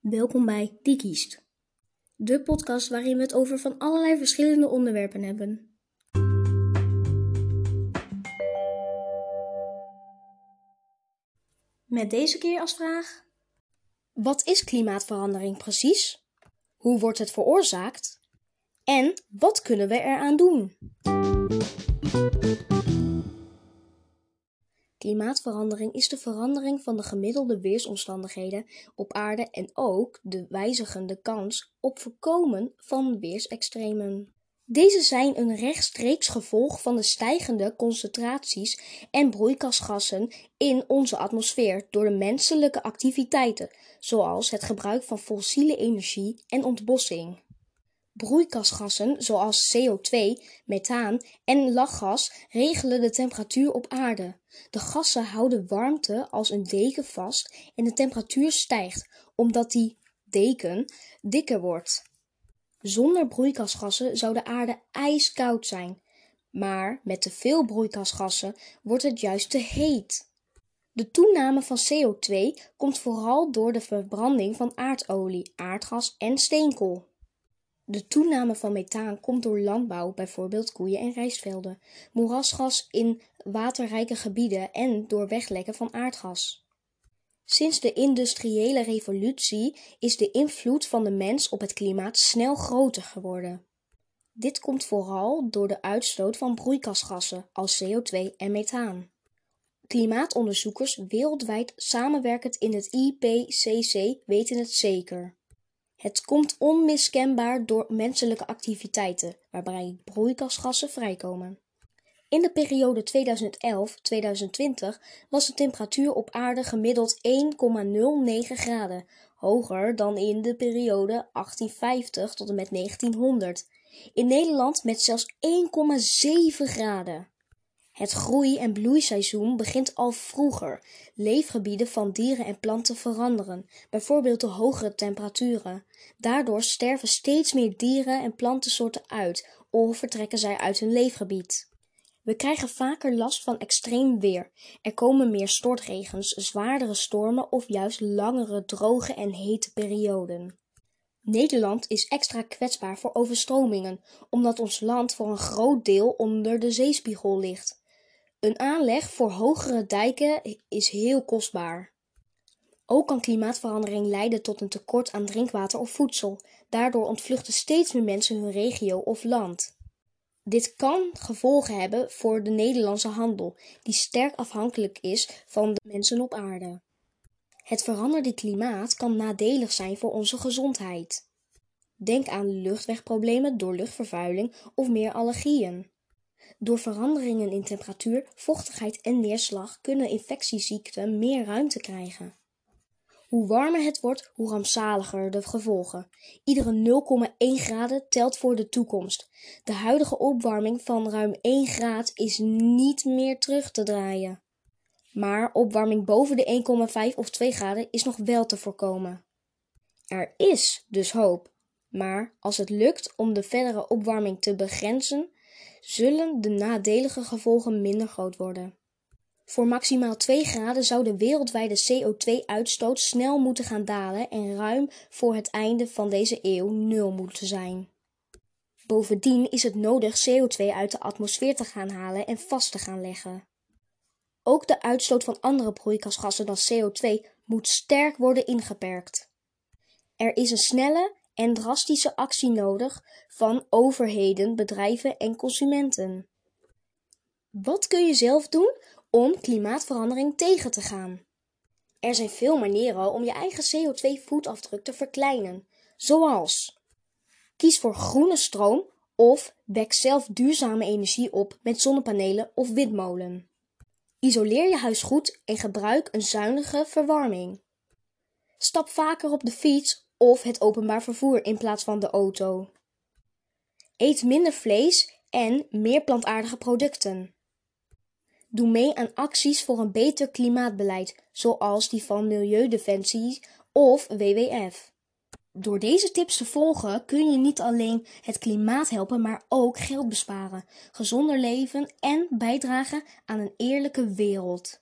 Welkom bij Die Kiest, de podcast waarin we het over van allerlei verschillende onderwerpen hebben. Met deze keer als vraag: Wat is klimaatverandering precies? Hoe wordt het veroorzaakt? En wat kunnen we eraan doen? Klimaatverandering is de verandering van de gemiddelde weersomstandigheden op aarde en ook de wijzigende kans op voorkomen van weersextremen. Deze zijn een rechtstreeks gevolg van de stijgende concentraties en broeikasgassen in onze atmosfeer door de menselijke activiteiten, zoals het gebruik van fossiele energie en ontbossing. Broeikasgassen zoals CO2, methaan en lachgas regelen de temperatuur op aarde. De gassen houden warmte als een deken vast en de temperatuur stijgt omdat die deken dikker wordt. Zonder broeikasgassen zou de aarde ijskoud zijn, maar met te veel broeikasgassen wordt het juist te heet. De toename van CO2 komt vooral door de verbranding van aardolie, aardgas en steenkool. De toename van methaan komt door landbouw, bijvoorbeeld koeien en rijstvelden, moerasgas in waterrijke gebieden en door weglekken van aardgas. Sinds de industriële revolutie is de invloed van de mens op het klimaat snel groter geworden. Dit komt vooral door de uitstoot van broeikasgassen als CO2 en methaan. Klimaatonderzoekers wereldwijd samenwerkend in het IPCC weten het zeker. Het komt onmiskenbaar door menselijke activiteiten, waarbij broeikasgassen vrijkomen. In de periode 2011-2020 was de temperatuur op aarde gemiddeld 1,09 graden, hoger dan in de periode 1850 tot en met 1900. In Nederland met zelfs 1,7 graden. Het groei- en bloeiseizoen begint al vroeger. Leefgebieden van dieren en planten veranderen, bijvoorbeeld de hogere temperaturen. Daardoor sterven steeds meer dieren en plantensoorten uit of vertrekken zij uit hun leefgebied. We krijgen vaker last van extreem weer. Er komen meer stortregens, zwaardere stormen of juist langere droge en hete perioden. Nederland is extra kwetsbaar voor overstromingen, omdat ons land voor een groot deel onder de zeespiegel ligt. Een aanleg voor hogere dijken is heel kostbaar. Ook kan klimaatverandering leiden tot een tekort aan drinkwater of voedsel. Daardoor ontvluchten steeds meer mensen hun regio of land. Dit kan gevolgen hebben voor de Nederlandse handel, die sterk afhankelijk is van de mensen op aarde. Het veranderde klimaat kan nadelig zijn voor onze gezondheid. Denk aan luchtwegproblemen door luchtvervuiling of meer allergieën. Door veranderingen in temperatuur, vochtigheid en neerslag kunnen infectieziekten meer ruimte krijgen. Hoe warmer het wordt, hoe rampzaliger de gevolgen. Iedere 0,1 graden telt voor de toekomst. De huidige opwarming van ruim 1 graad is niet meer terug te draaien. Maar opwarming boven de 1,5 of 2 graden is nog wel te voorkomen. Er is dus hoop. Maar als het lukt om de verdere opwarming te begrenzen, zullen de nadelige gevolgen minder groot worden. Voor maximaal 2 graden zou de wereldwijde CO2-uitstoot snel moeten gaan dalen en ruim voor het einde van deze eeuw nul moeten zijn. Bovendien is het nodig CO2 uit de atmosfeer te gaan halen en vast te gaan leggen. Ook de uitstoot van andere broeikasgassen dan CO2 moet sterk worden ingeperkt. Er is een snelle en drastische actie nodig van overheden, bedrijven en consumenten. Wat kun je zelf doen om klimaatverandering tegen te gaan? Er zijn veel manieren om je eigen CO2-voetafdruk te verkleinen, zoals kies voor groene stroom of wek zelf duurzame energie op met zonnepanelen of windmolen. Isoleer je huis goed en gebruik een zuinige verwarming. Stap vaker op de fiets of het openbaar vervoer in plaats van de auto. Eet minder vlees en meer plantaardige producten. Doe mee aan acties voor een beter klimaatbeleid, zoals die van Milieudefensie of WWF. Door deze tips te volgen kun je niet alleen het klimaat helpen, maar ook geld besparen, gezonder leven en bijdragen aan een eerlijke wereld.